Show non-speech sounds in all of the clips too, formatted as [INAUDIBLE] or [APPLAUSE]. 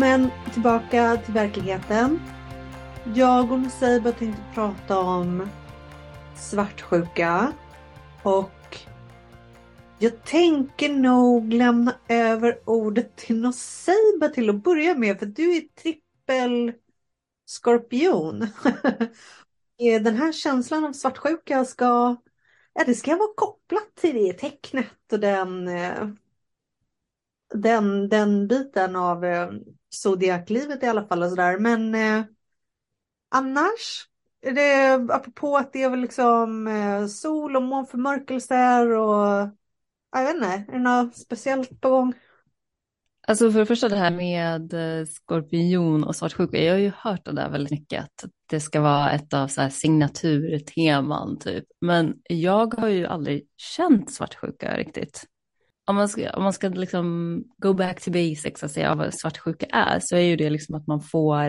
Välkommen tillbaka till verkligheten. Jag och Seiba tänkte prata om svartsjuka. Och jag tänker nog lämna över ordet till Noseiba till att börja med. För du är trippel skorpion. [LAUGHS] Den här känslan av svartsjuka ska, ja, det ska vara kopplat till det tecknet och den eh, den, den biten av eh, zodiaklivet i alla fall och sådär. Men eh, annars, är det, apropå att det är väl liksom eh, sol och månförmörkelser och jag vet inte, är det något speciellt på gång? Alltså för det första det här med eh, skorpion och svartsjuka, jag har ju hört det där väldigt mycket, att det ska vara ett av så här signaturteman typ. Men jag har ju aldrig känt svartsjuka riktigt om man ska, om man ska liksom go back to basics alltså, och säga vad svartsjuka är så är ju det liksom att man får,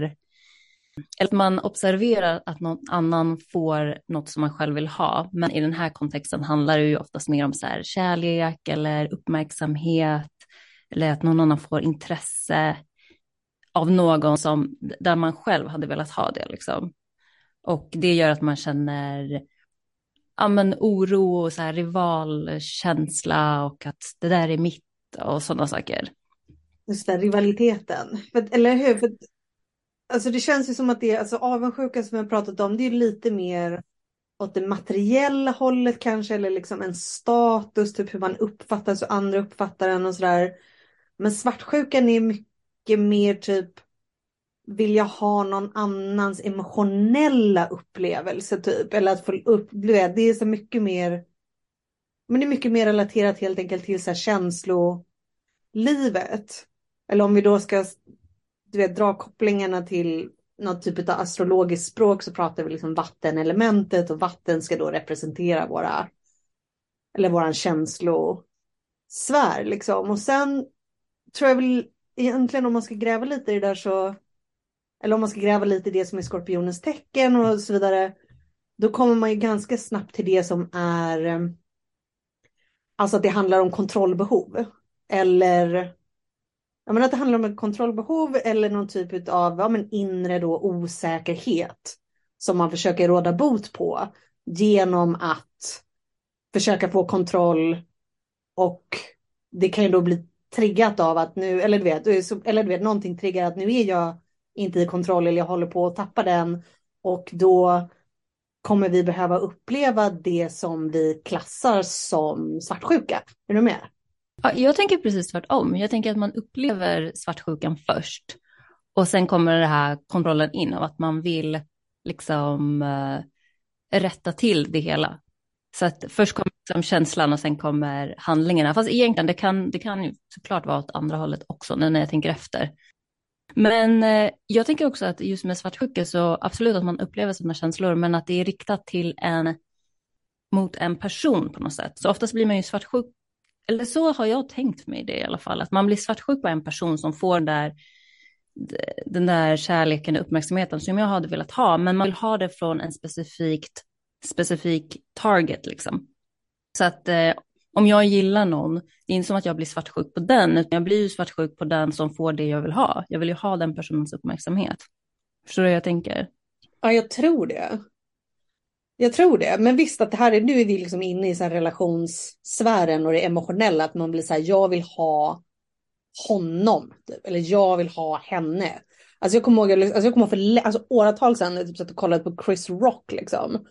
eller att man observerar att någon annan får något som man själv vill ha. Men i den här kontexten handlar det ju oftast mer om så här kärlek eller uppmärksamhet eller att någon annan får intresse av någon som, där man själv hade velat ha det liksom. Och det gör att man känner ja, men oro och så här rivalkänsla och att det där är mitt och sådana saker. Just det, rivaliteten. För, eller hur? För, alltså det känns ju som att det är, alltså avundsjukan som jag pratat om, det är lite mer åt det materiella hållet kanske, eller liksom en status, typ hur man uppfattas och andra uppfattar en och sådär. Men svartsjukan är mycket mer typ vilja ha någon annans emotionella upplevelse typ. Eller att få uppleva, det är så mycket mer, men det är mycket mer relaterat helt enkelt till så här känslolivet. Eller om vi då ska du vet, dra kopplingarna till något typ av astrologiskt språk så pratar vi liksom vattenelementet och vatten ska då representera våra, eller våran känslosfär liksom. Och sen tror jag väl egentligen om man ska gräva lite i det där så eller om man ska gräva lite i det som är skorpionens tecken och så vidare, då kommer man ju ganska snabbt till det som är, eh, alltså att det handlar om kontrollbehov. Eller, jag menar att det handlar om ett kontrollbehov eller någon typ av ja, men inre då osäkerhet som man försöker råda bot på genom att försöka få kontroll och det kan ju då bli triggat av att nu, eller du vet, eller du vet någonting triggar att nu är jag inte i kontroll eller jag håller på att tappa den. Och då kommer vi behöva uppleva det som vi klassar som svartsjuka. Är du med? Ja, jag tänker precis tvärtom. Jag tänker att man upplever svartsjukan först. Och sen kommer den här kontrollen in av att man vill liksom uh, rätta till det hela. Så att först kommer liksom känslan och sen kommer handlingarna. Fast egentligen det kan det kan ju såklart vara åt andra hållet också när jag tänker efter. Men eh, jag tänker också att just med svartsjuka så absolut att man upplever sådana känslor, men att det är riktat till en mot en person på något sätt. Så oftast blir man ju svartsjuk, eller så har jag tänkt mig det i alla fall, att man blir svartsjuk på en person som får den där, den där kärleken och uppmärksamheten som jag hade velat ha, men man vill ha det från en specifikt, specifik target liksom. Så att eh, om jag gillar någon, det är inte som att jag blir svartsjuk på den, utan jag blir ju svartsjuk på den som får det jag vill ha. Jag vill ju ha den personens uppmärksamhet. Förstår du hur jag tänker? Ja, jag tror det. Jag tror det, men visst att det här är, nu är vi liksom inne i så här relationssfären och det emotionella, att man blir så här, jag vill ha honom, typ, eller jag vill ha henne. Alltså jag kommer ihåg, alltså jag kommer ihåg för alltså åratal sedan, jag typ satt och kollade på Chris Rock liksom.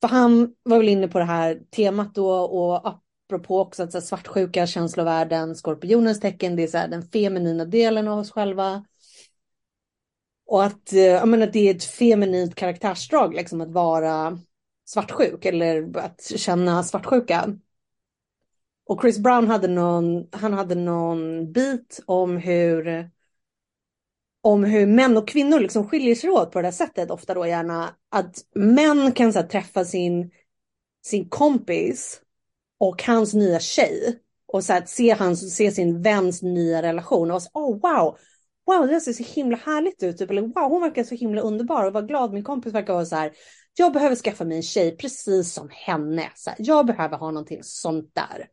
För han var väl inne på det här temat då och apropå också att så här, svartsjuka, känslovärden,,, skorpionens tecken, det är så här, den feminina delen av oss själva. Och att, eh, jag menar, att det är ett feminint karaktärsdrag liksom att vara svartsjuk eller att känna svartsjuka. Och Chris Brown hade någon, han hade någon bit om hur om hur män och kvinnor liksom skiljer sig åt på det här sättet ofta då gärna att män kan så här, träffa sin sin kompis och hans nya tjej och så här, se, hans, se sin väns nya relation och så, oh wow, wow det ser så himla härligt ut, typ. eller wow hon verkar så himla underbar och vad glad min kompis verkar vara så här, jag behöver skaffa mig en tjej precis som henne, så här, jag behöver ha någonting sånt där.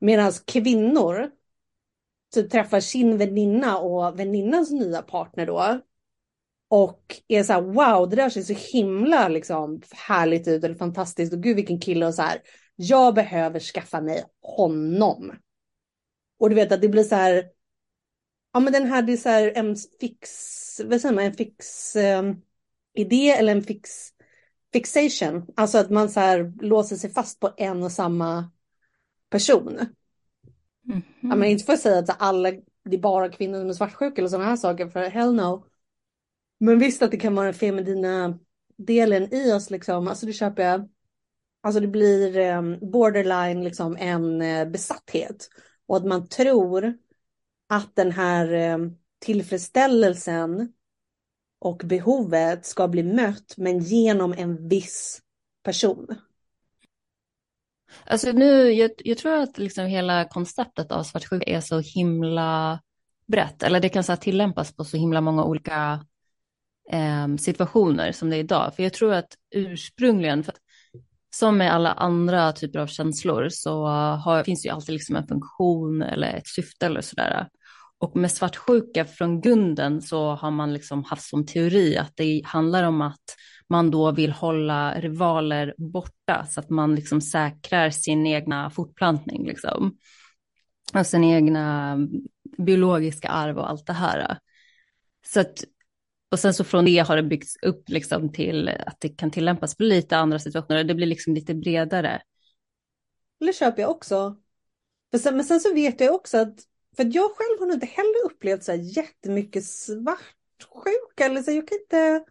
Medan kvinnor typ träffar sin väninna och väninnans nya partner då och är så här, wow, det där ser så himla liksom härligt ut eller fantastiskt och gud vilken kille och så här. Jag behöver skaffa mig honom. Och du vet att det blir så här. Ja, men den här, det är så här en fix, vad säger man, en fix eh, idé eller en fix fixation. Alltså att man så här låser sig fast på en och samma person. Mm -hmm. Ja, men inte för att säga att alla, det är bara kvinnor som är svartsjuka eller sådana här saker, för hell no. Men visst att det kan vara den feminina delen i oss liksom. Alltså det köper jag. Alltså det blir eh, borderline liksom en eh, besatthet. Och att man tror att den här eh, tillfredsställelsen och behovet ska bli mött men genom en viss person. Alltså nu, jag, jag tror att liksom hela konceptet av svartsjuka är så himla brett, eller det kan så tillämpas på så himla många olika eh, situationer som det är idag. För jag tror att ursprungligen, för att, som med alla andra typer av känslor så har, finns det ju alltid liksom en funktion eller ett syfte eller sådär. Och med svartsjuka från grunden så har man liksom haft som teori att det handlar om att man då vill hålla rivaler borta så att man liksom säkrar sin egna fortplantning liksom. Och sin egna biologiska arv och allt det här. Så att och sen så från det har det byggts upp liksom till att det kan tillämpas på lite andra situationer. Det blir liksom lite bredare. Det köper jag också. Men sen, men sen så vet jag också att, för att jag själv har nog inte heller upplevt så här jättemycket svartsjuka. Eller så jag kan inte...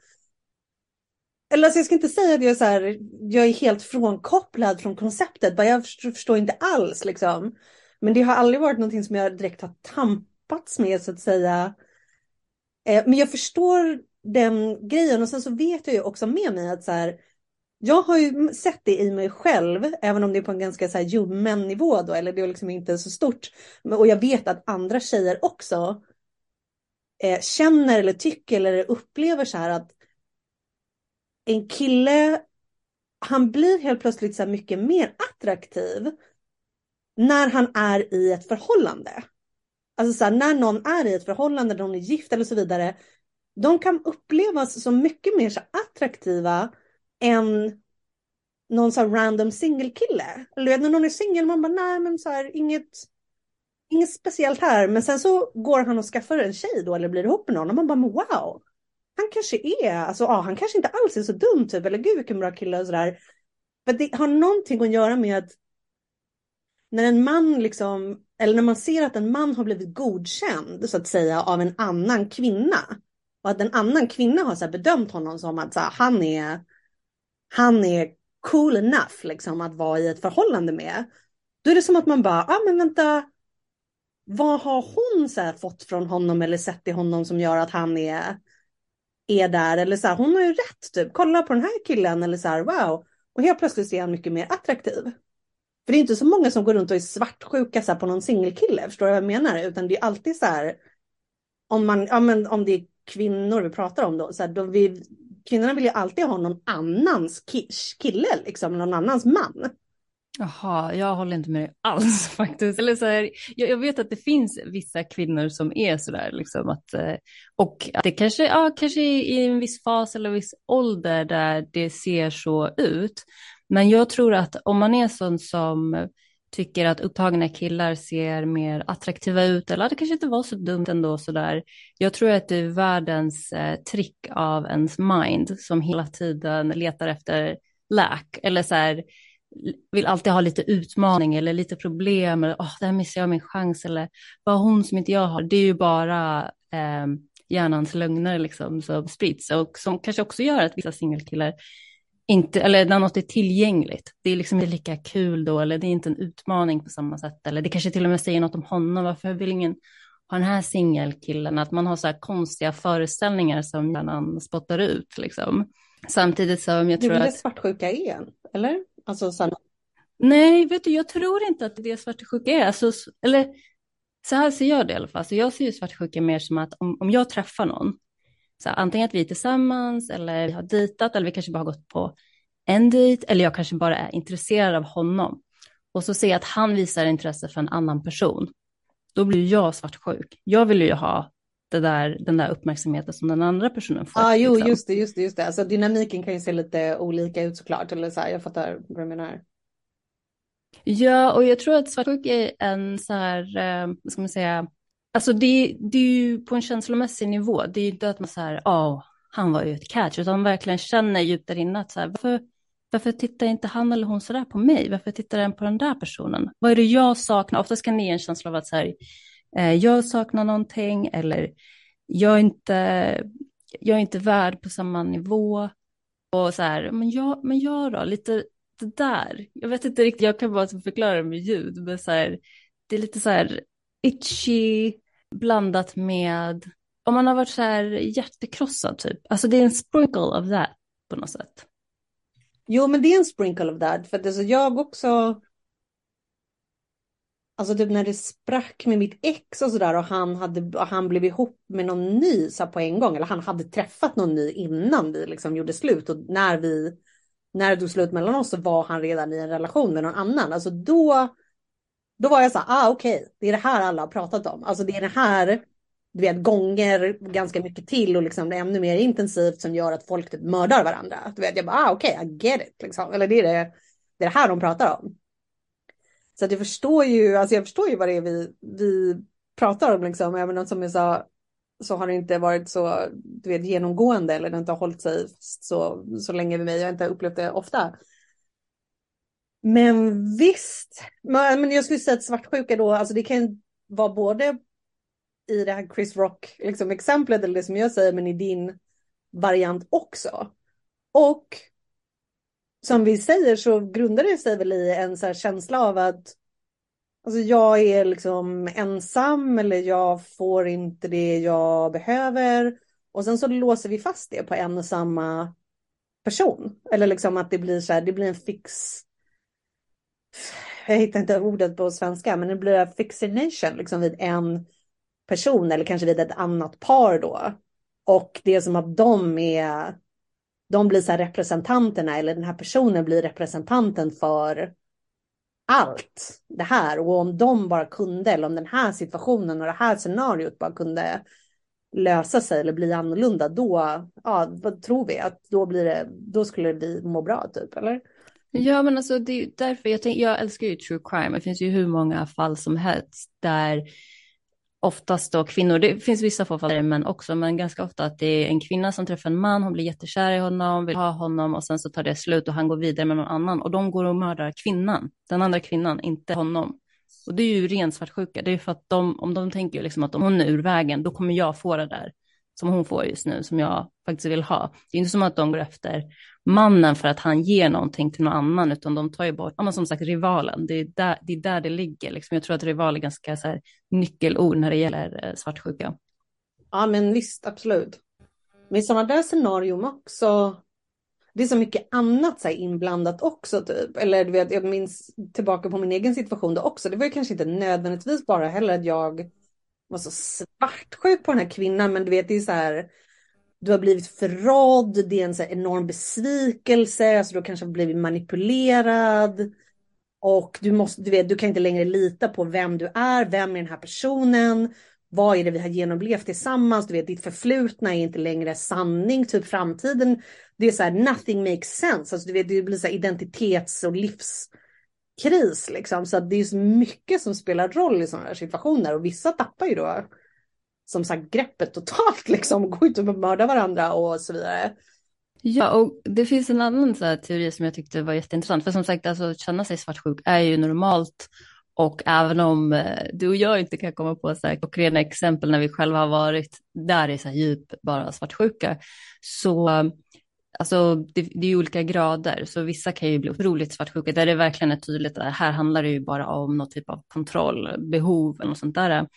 Eller alltså jag ska inte säga att jag är, så här, jag är helt frånkopplad från konceptet. Bara jag förstår inte alls liksom. Men det har aldrig varit någonting som jag direkt har tampats med så att säga. Eh, men jag förstår den grejen och sen så vet jag ju också med mig att så här, jag har ju sett det i mig själv, även om det är på en ganska så här ljummen nivå då, eller det är liksom inte så stort. Och jag vet att andra tjejer också eh, känner eller tycker eller upplever så här att en kille, han blir helt plötsligt så mycket mer attraktiv när han är i ett förhållande. Alltså så här, när någon är i ett förhållande, när någon är gift eller så vidare. De kan upplevas som mycket mer så attraktiva än någon så här random singelkille. Eller när någon är singel, man bara nej men så här inget, inget speciellt här. Men sen så går han och skaffar en tjej då eller blir ihop med någon och man bara wow. Han kanske är, alltså ja, han kanske inte alls är så dum typ. Eller gud vilken bra kille och sådär. För det har någonting att göra med att när en man liksom, eller när man ser att en man har blivit godkänd så att säga av en annan kvinna och att en annan kvinna har så bedömt honom som att så här, han är han är cool enough liksom att vara i ett förhållande med. Då är det som att man bara, ja ah, men vänta, vad har hon så fått från honom eller sett i honom som gör att han är, är där? Eller så här, hon har ju rätt typ, kolla på den här killen eller så här, wow. Och helt plötsligt är han mycket mer attraktiv. För det är inte så många som går runt och är svartsjuka så på någon singelkille, förstår du vad jag menar? Utan det är alltid så här, om, man, ja, men om det är kvinnor vi pratar om då, så här, då vi, kvinnorna vill ju alltid ha någon annans kille, liksom, någon annans man. Jaha, jag håller inte med dig alls [LAUGHS] faktiskt. Eller så här, jag, jag, vet att det finns vissa kvinnor som är sådär, liksom att, eh, och att det kanske, ja, kanske i en viss fas eller viss ålder där det ser så ut. Men jag tror att om man är sån som tycker att upptagna killar ser mer attraktiva ut, eller det kanske inte var så dumt ändå sådär. Jag tror att det är världens eh, trick av ens mind som hela tiden letar efter lack. eller så här, vill alltid ha lite utmaning eller lite problem, eller oh, där missar jag min chans, eller vad hon som inte jag har. Det är ju bara eh, hjärnans lögner liksom som sprids och som kanske också gör att vissa singelkillar inte, eller när något är tillgängligt, det är liksom inte lika kul då, eller det är inte en utmaning på samma sätt, eller det kanske till och med säger något om honom, varför vill ingen ha den här singelkillen, att man har så här konstiga föreställningar som hjärnan spottar ut liksom. Samtidigt som jag tror att... Det är det svartsjuka är, eller? Alltså, så Nej, vet du, jag tror inte att det är svartsjuka är. Alltså, eller så här ser jag det i alla fall. Så jag ser ju svartsjuka mer som att om, om jag träffar någon, så här, antingen att vi är tillsammans eller vi har dejtat eller vi kanske bara har gått på en dejt eller jag kanske bara är intresserad av honom. Och så ser jag att han visar intresse för en annan person. Då blir jag svartsjuk. Jag vill ju ha det där, den där uppmärksamheten som den andra personen får. Ja, ah, jo, liksom. just det, just det, just det. Alltså dynamiken kan ju se lite olika ut såklart. Eller så här, jag fattar vad du menar. Ja, och jag tror att svartsjuk är en så här, eh, vad ska man säga, alltså det, det är ju på en känslomässig nivå. Det är ju inte att man så här, ja, oh, han var ju ett catch, utan man verkligen känner djupt där inne att så här, varför, varför tittar inte han eller hon så där på mig? Varför tittar den på den där personen? Vad är det jag saknar? Oftast kan ni ge en känsla av att så här, Eh, jag saknar någonting eller jag är inte, jag är inte värd på samma nivå. Och så här, men jag, men jag då? Lite det där, jag vet inte riktigt, jag kan bara typ förklara det med ljud, men så här, det är lite så här itchy blandat med, om man har varit så här hjärtekrossad typ, alltså det är en sprinkle of that på något sätt. Jo, men det är en sprinkle of that, för att alltså jag också, alltså typ när det sprack med mitt ex och sådär och han hade, han blev ihop med någon ny så på en gång, eller han hade träffat någon ny innan vi liksom gjorde slut och när vi när det tog slut mellan oss så var han redan i en relation med någon annan. Alltså då, då var jag så här, ah okej, okay, det är det här alla har pratat om. Alltså det är det här, du vet, gånger ganska mycket till och liksom det är ännu mer intensivt som gör att folk typ mördar varandra. Du vet, jag bara, ah okej, okay, I get it, liksom. Eller det är det, det är det här de pratar om. Så att jag förstår ju, alltså jag förstår ju vad det är vi, vi pratar om liksom, även om, som jag sa, så har det inte varit så du vet, genomgående eller det har inte hållit sig så, så länge med mig. Jag har inte upplevt det ofta. Men visst, men jag skulle säga att svartsjuka då, alltså det kan vara både i det här Chris Rock liksom exemplet eller det som jag säger, men i din variant också. Och som vi säger så grundar det sig väl i en så känsla av att Alltså jag är liksom ensam eller jag får inte det jag behöver. Och sen så låser vi fast det på en och samma person. Eller liksom att det blir så här, det blir en fix. Jag hittar inte ordet på svenska, men det blir en fixination liksom vid en person eller kanske vid ett annat par då. Och det är som att de är, de blir så här representanterna eller den här personen blir representanten för allt det här. Och om de bara kunde eller om den här situationen och det här scenariot bara kunde lösa sig eller bli annorlunda då, ja, vad tror vi? Att då blir det, då skulle vi må bra typ eller? Ja men alltså det är därför jag, tänk, jag älskar ju true crime, det finns ju hur många fall som helst där oftast då kvinnor, det finns vissa få fall där män också, men ganska ofta att det är en kvinna som träffar en man, hon blir jättekär i honom, vill ha honom och sen så tar det slut och han går vidare med någon annan och de går och mördar kvinnan, den andra kvinnan, inte honom. Och det är ju ren svartsjuka, det är för att de, om de tänker liksom att om hon är ur vägen, då kommer jag få det där som hon får just nu, som jag faktiskt vill ha. Det är inte som att de går efter mannen för att han ger någonting till någon annan, utan de tar ju bort, ja, som sagt, rivalen. Det är där det, är där det ligger. Liksom. Jag tror att rival är ganska så här, nyckelord när det gäller eh, svartsjuka. Ja, men visst, absolut. Men i sådana där scenarion också, det är så mycket annat så här, inblandat också, typ. Eller du vet, jag minns tillbaka på min egen situation då också. Det var ju kanske inte nödvändigtvis bara heller att jag var så svartsjuk på den här kvinnan, men du vet, det är så här, du har blivit förrådd, det är en så enorm besvikelse, alltså du har kanske blivit manipulerad. Och du, måste, du, vet, du kan inte längre lita på vem du är, vem är den här personen, vad är det vi har genomlevt tillsammans, du vet ditt förflutna är inte längre sanning, typ framtiden. Det är så här, nothing makes sense, alltså du vet det blir så här identitets och livskris liksom. Så det är så mycket som spelar roll i sådana här situationer och vissa tappar ju då som sagt greppet totalt [LAUGHS] liksom, gå ut och mörda varandra och så vidare. Ja, och det finns en annan så här, teori som jag tyckte var jätteintressant. För som sagt, alltså, att känna sig svartsjuk är ju normalt Och även om eh, du och jag inte kan komma på så här klockrena exempel när vi själva har varit där i så här djup bara svartsjuka, så alltså det, det är olika grader, så vissa kan ju bli otroligt svartsjuka där det verkligen är tydligt att här handlar det ju bara om någon typ av kontroll, behov eller något sånt där.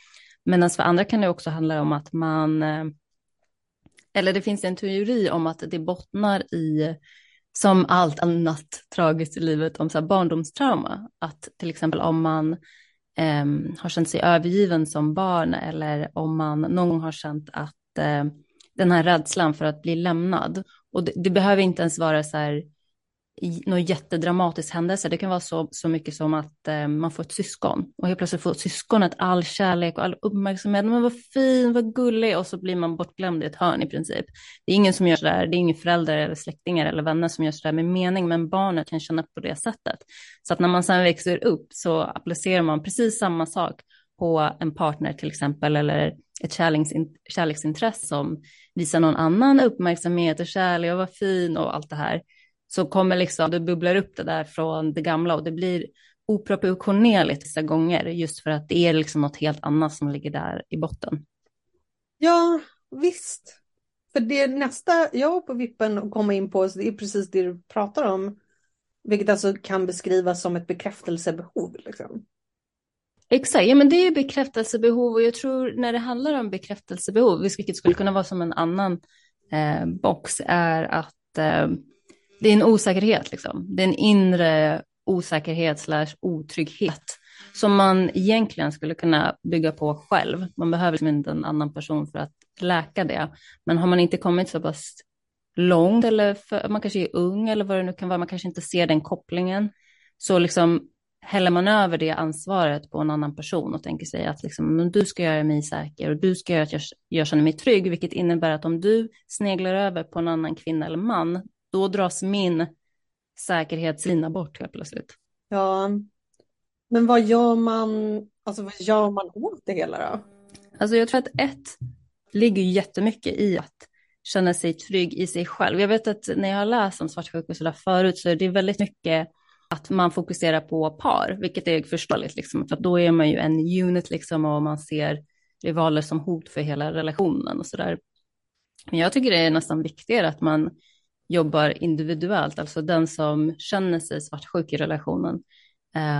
Medan för andra kan det också handla om att man, eh, eller det finns en teori om att det bottnar i, som allt annat tragiskt i livet, om så här barndomstrauma. Att till exempel om man eh, har känt sig övergiven som barn eller om man någon gång har känt att eh, den här rädslan för att bli lämnad. Och det, det behöver inte ens vara så här någon jättedramatisk händelse. Det kan vara så, så mycket som att eh, man får ett syskon och helt plötsligt får syskonet all kärlek och all uppmärksamhet. Men vad fin, vad gullig och så blir man bortglömd i ett hörn i princip. Det är ingen som gör så där, det är ingen förälder eller släktingar eller vänner som gör så där med mening, men barnet kan känna på det sättet. Så att när man sedan växer upp så applicerar man precis samma sak på en partner till exempel eller ett kärleksintresse som visar någon annan uppmärksamhet och kärlek och vad fin och allt det här så kommer liksom, det bubblar upp det där från det gamla och det blir oproportionerligt vissa gånger just för att det är liksom något helt annat som ligger där i botten. Ja, visst. För det nästa jag var på vippen att komma in på, det är precis det du pratar om, vilket alltså kan beskrivas som ett bekräftelsebehov. Liksom. Exakt, ja men det är bekräftelsebehov och jag tror när det handlar om bekräftelsebehov, vilket skulle kunna vara som en annan eh, box, är att eh, det är en osäkerhet, liksom. det är en inre osäkerhet slash otrygghet som man egentligen skulle kunna bygga på själv. Man behöver liksom inte en annan person för att läka det. Men har man inte kommit så pass långt eller för, man kanske är ung eller vad det nu kan vara, man kanske inte ser den kopplingen, så liksom häller man över det ansvaret på en annan person och tänker sig att liksom, du ska göra mig säker och du ska göra att jag, jag känner mig trygg, vilket innebär att om du sneglar över på en annan kvinna eller man, då dras min säkerhetslina bort helt plötsligt. Ja, men vad gör man, alltså vad gör man åt det hela då? Alltså jag tror att ett ligger jättemycket i att känna sig trygg i sig själv. Jag vet att när jag har läst om svartsjuka så förut så är det väldigt mycket att man fokuserar på par, vilket är förståeligt, liksom, för då är man ju en unit liksom, och man ser rivaler som hot för hela relationen och så där. Men jag tycker det är nästan viktigare att man jobbar individuellt, alltså den som känner sig svartsjuk i relationen,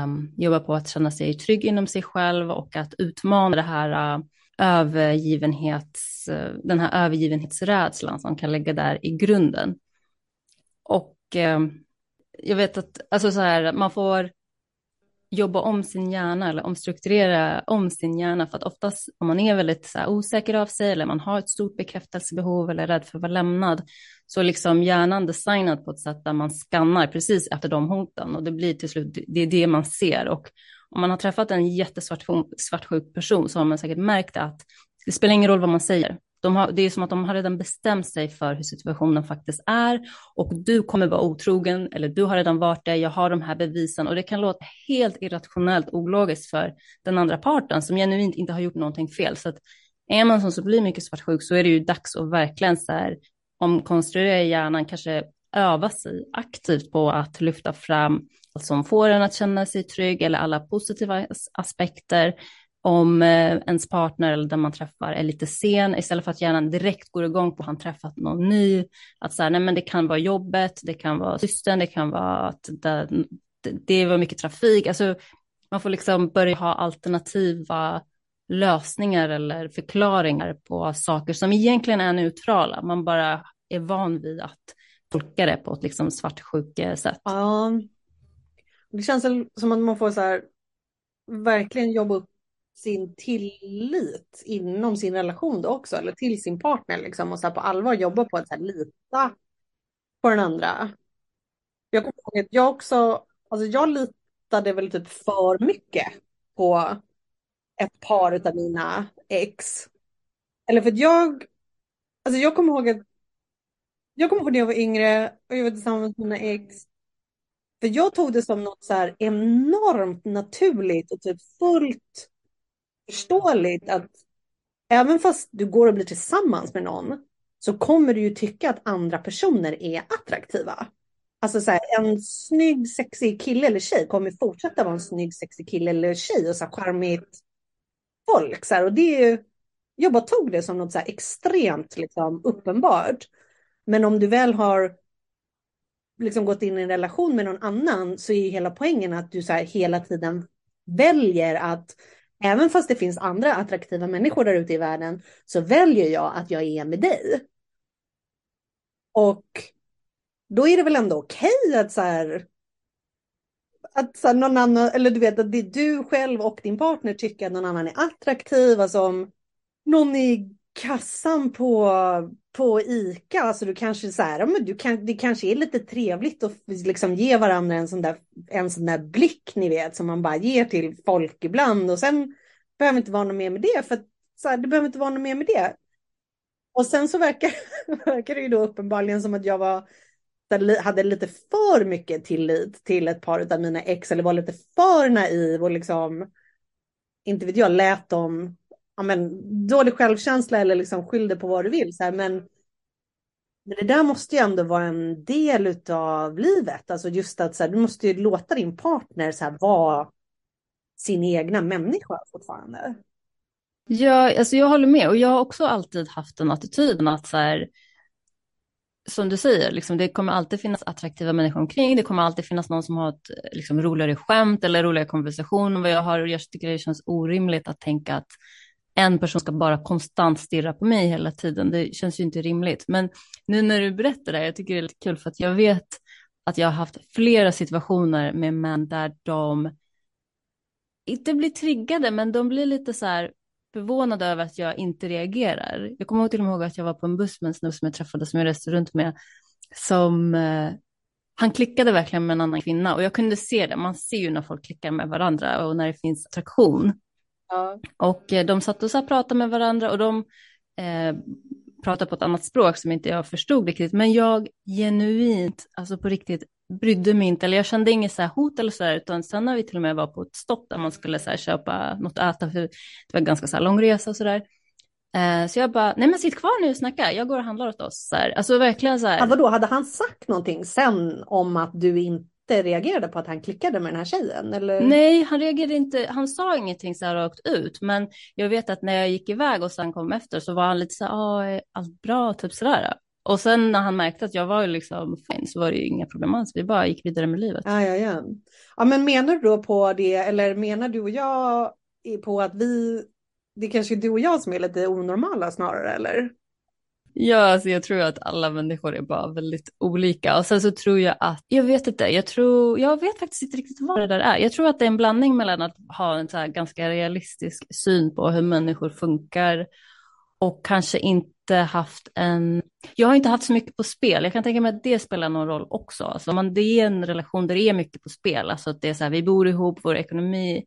um, jobbar på att känna sig trygg inom sig själv och att utmana det här uh, övergivenhets, uh, den här övergivenhetsrädslan som kan ligga där i grunden. Och uh, jag vet att alltså så här, man får jobba om sin hjärna eller omstrukturera om sin hjärna för att oftast om man är väldigt så här, osäker av sig eller man har ett stort bekräftelsebehov eller är rädd för att vara lämnad så liksom hjärnan designad på ett sätt där man skannar precis efter de hoten och det blir till slut det är det man ser. Och om man har träffat en jättesvartsjuk person så har man säkert märkt att det spelar ingen roll vad man säger de har, det är som att de har redan bestämt sig för hur situationen faktiskt är och du kommer vara otrogen eller du har redan varit det, jag har de här bevisen och det kan låta helt irrationellt ologiskt för den andra parten som genuint inte har gjort någonting fel. Så att är man som så blir mycket svartsjuk så är det ju dags att verkligen så här omkonstruera hjärnan, kanske öva sig aktivt på att lyfta fram allt som får en att känna sig trygg eller alla positiva aspekter om eh, ens partner eller den man träffar är lite sen, istället för att hjärnan direkt går igång på att han träffat någon ny, att så här, nej men det kan vara jobbet, det kan vara systern, det kan vara att det, det var mycket trafik, alltså man får liksom börja ha alternativa lösningar eller förklaringar på saker som egentligen är neutrala, man bara är van vid att tolka det på ett liksom svartsjuke-sätt. Eh, ja, det känns som att man får så här verkligen jobba upp sin tillit inom sin relation då också, eller till sin partner liksom, och så på allvar jobba på att så här, lita på den andra. Jag kommer ihåg att jag också, alltså jag litade väl typ för mycket på ett par av mina ex. Eller för att jag, alltså jag kommer ihåg att jag kommer ihåg när jag var yngre och jag var tillsammans med mina ex. För jag tog det som något så här enormt naturligt och typ fullt förståeligt att även fast du går och blir tillsammans med någon så kommer du ju tycka att andra personer är attraktiva. Alltså så här, en snygg, sexig kille eller tjej kommer fortsätta vara en snygg, sexig kille eller tjej och så här charmigt folk. Så här, och det är ju, jag bara tog det som något så här extremt liksom, uppenbart. Men om du väl har liksom gått in i en relation med någon annan så är ju hela poängen att du så här hela tiden väljer att även fast det finns andra attraktiva människor där ute i världen så väljer jag att jag är med dig. Och då är det väl ändå okej okay att så här att så här, någon annan, eller du vet att det är du själv och din partner tycker att någon annan är attraktiv, alltså om någon i kassan på, på ICA, alltså du kanske så här, men du kan, det kanske är lite trevligt att liksom ge varandra en sån, där, en sån där blick, ni vet, som man bara ger till folk ibland och sen behöver inte vara något mer med det, för att, så här, det behöver inte vara något mer med det. Och sen så verkar, [LAUGHS] verkar det ju då uppenbarligen som att jag var hade lite för mycket tillit till ett par av mina ex eller var lite för naiv och liksom inte vet jag, lät dem ja, men, dålig självkänsla eller liksom skyllde på vad du vill. Så här, men, men det där måste ju ändå vara en del av livet. Alltså just att så här, du måste ju låta din partner så här, vara sin egna människa fortfarande. Ja, alltså jag håller med och jag har också alltid haft den attityden att så här, som du säger, liksom, det kommer alltid finnas attraktiva människor omkring. Det kommer alltid finnas någon som har ett liksom, roligare skämt eller roligare konversation. Vad jag, har, jag tycker det känns orimligt att tänka att en person ska bara konstant stirra på mig hela tiden. Det känns ju inte rimligt. Men nu när du berättar det, jag tycker det är lite kul för att jag vet att jag har haft flera situationer med män där de inte blir triggade, men de blir lite så här förvånade över att jag inte reagerar. Jag kommer till och med ihåg att jag var på en buss med en snubbe som jag träffade som jag reste runt med, som eh, han klickade verkligen med en annan kvinna och jag kunde se det. Man ser ju när folk klickar med varandra och när det finns attraktion. Ja. Och eh, de satt och så pratade med varandra och de eh, pratade på ett annat språk som inte jag förstod riktigt. Men jag genuint, alltså på riktigt, brydde mig inte, eller jag kände inget så här hot eller så här, utan sen när vi till och med var på ett stopp där man skulle så här köpa något att äta, för det var ganska så här lång resa och så där. Eh, så jag bara, nej men sitt kvar nu och snacka, jag går och handlar åt oss. Så här. Alltså verkligen så här. Ja, vadå, hade han sagt någonting sen om att du inte reagerade på att han klickade med den här tjejen? Eller? Nej, han reagerade inte. Han sa ingenting så här rakt ut. Men jag vet att när jag gick iväg och sen kom efter så var han lite så här, ah, är allt bra? Typ sådär. Och sen när han märkte att jag var liksom fin så var det ju inga problem alls. Vi bara gick vidare med livet. Ja, ja, ja. ja, men menar du då på det, eller menar du och jag på att vi, det är kanske är du och jag som är lite onormala snarare, eller? Ja, alltså jag tror att alla människor är bara väldigt olika. Och sen så tror jag att, jag vet inte, jag tror, jag vet faktiskt inte riktigt vad det där är. Jag tror att det är en blandning mellan att ha en så här ganska realistisk syn på hur människor funkar och kanske inte haft en, jag har inte haft så mycket på spel. Jag kan tänka mig att det spelar någon roll också. Alltså man, det är en relation där det är mycket på spel. Alltså att det är så här, vi bor ihop, vår ekonomi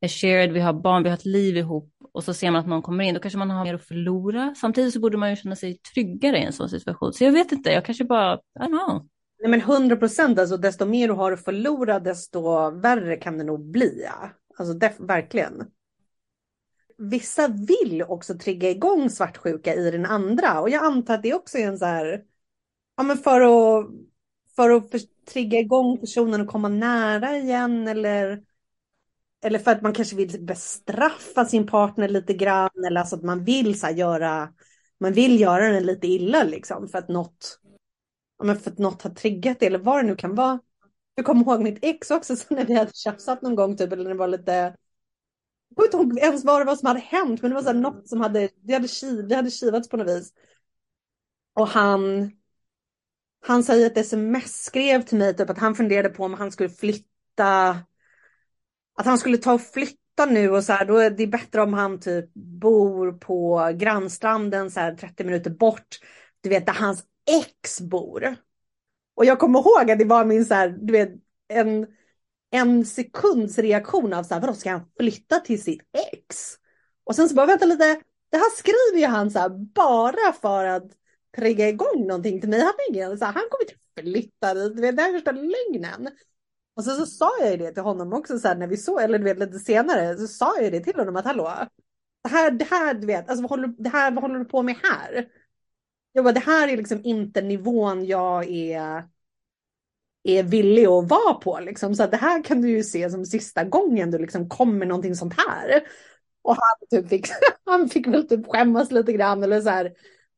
är shared, vi har barn, vi har ett liv ihop och så ser man att någon kommer in, då kanske man har mer att förlora. Samtidigt så borde man ju känna sig tryggare i en sån situation. Så jag vet inte, jag kanske bara, I don't know. Nej men 100 procent, alltså desto mer du har att förlora, desto värre kan det nog bli. Ja. Alltså verkligen. Vissa vill också trigga igång svartsjuka i den andra och jag antar att det också är en så här, ja men för att, för att för, trigga igång personen och komma nära igen eller eller för att man kanske vill bestraffa sin partner lite grann eller alltså att man vill så göra, man vill göra den lite illa liksom för att något, ja, men för att något har triggat det eller vad det nu kan vara. Jag kommer ihåg mitt ex också, [LAUGHS] så när vi hade tjafsat någon gång typ, eller när det var lite, jag kommer inte ihåg ens vad det var som hade hänt, men det var så här något som hade, Vi hade, kiv, hade kivats på något vis. Och han, han säger ett sms skrev till mig typ att han funderade på om han skulle flytta att han skulle ta och flytta nu och så här, då är det bättre om han typ bor på grannstranden så här 30 minuter bort. Du vet där hans ex bor. Och jag kommer ihåg att det var min så här, du vet, en, en sekunds reaktion av så här, vadå ska han flytta till sitt ex? Och sen så bara, vänta lite, det här skriver ju han så här bara för att trigga igång någonting till mig. Han, ingen, så här, han kommer inte flytta dit, det är första lögnen. Och så, så sa jag det till honom också så här, när vi såg, eller du vet lite senare, så sa jag det till honom att hallå, det här, det här, du vet, alltså vad håller, det här, vad håller du på med här? Jag bara, det här är liksom inte nivån jag är är villig att vara på. Liksom. Så att det här kan du ju se som sista gången du liksom kommer någonting sånt här. Och han, typ fick, [LAUGHS] han fick väl typ skämmas lite grann eller så här.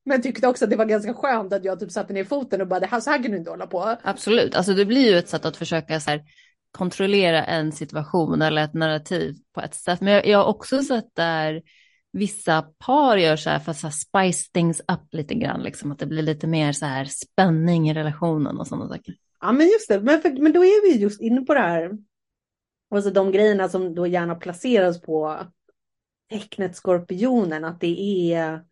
Men tyckte också att det var ganska skönt att jag typ satte ner foten och bara det här, så här kan du inte hålla på. Absolut, alltså det blir ju ett sätt att försöka så här, kontrollera en situation eller ett narrativ på ett sätt. Men jag, jag har också sett där vissa par gör så här för att så här spice things up lite grann, liksom att det blir lite mer så här spänning i relationen och sådana saker. Ja men just det, men, för, men då är vi just inne på det här. Alltså de grejerna som då gärna placeras på tecknet skorpionen, att det är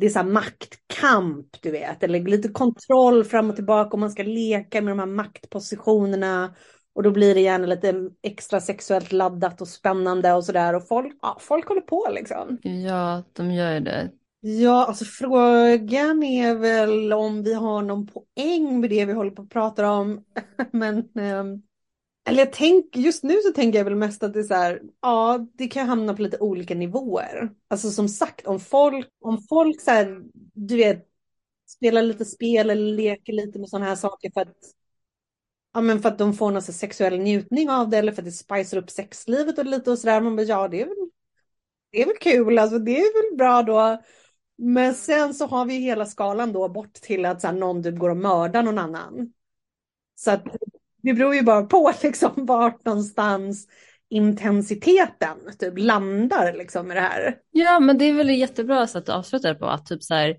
det är så maktkamp, du vet, eller lite kontroll fram och tillbaka och man ska leka med de här maktpositionerna och då blir det gärna lite extra sexuellt laddat och spännande och sådär och folk, ja, folk håller på liksom. Ja, de gör det. Ja, alltså frågan är väl om vi har någon poäng med det vi håller på att prata om. [LAUGHS] Men, um, eller jag tänker, just nu så tänker jag väl mest att det är så här, ja, det kan hamna på lite olika nivåer. Alltså som sagt, om folk, om folk så här, du vet, spelar lite spel eller leker lite med sådana här saker för att Ja men för att de får någon sexuell njutning av det eller för att det spicar upp sexlivet och lite och sådär. Man bara ja det är väl, det är väl kul, alltså det är väl bra då. Men sen så har vi hela skalan då bort till att så här, någon typ går och mördar någon annan. Så att det beror ju bara på [LAUGHS] liksom vart någonstans intensiteten typ landar liksom med det här. Ja, men det är väl jättebra sätt att avsluta det på att typ så här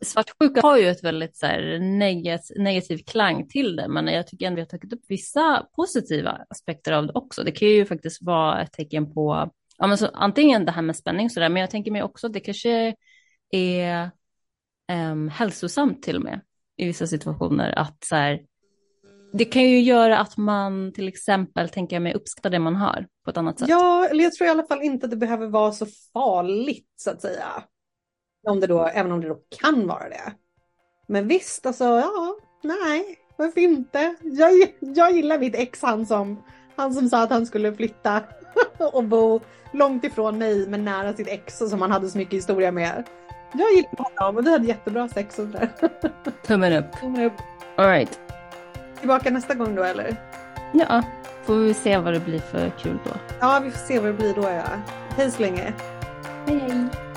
svartsjuka har ju ett väldigt så här, negativ, negativ klang till det, men jag tycker ändå vi har tagit upp vissa positiva aspekter av det också. Det kan ju faktiskt vara ett tecken på, ja, men så, antingen det här med spänning sådär, men jag tänker mig också att det kanske är um, hälsosamt till och med i vissa situationer att så här, det kan ju göra att man till exempel, tänker mig, uppskattar det man har på ett annat sätt. Ja, eller jag tror i alla fall inte att det behöver vara så farligt så att säga. Om det då, även om det då kan vara det. Men visst, alltså ja, nej, varför inte? Jag, jag gillar mitt ex, han som, han som sa att han skulle flytta [LAUGHS] och bo långt ifrån mig men nära sitt ex som han hade så mycket historia med. Jag gillar honom och vi hade jättebra sex och sådär. Tummen upp. Tummen upp. All right. Tillbaka nästa gång då eller? Ja, får vi se vad det blir för kul då. Ja, vi får se vad det blir då ja. Hej så länge. Hej hej.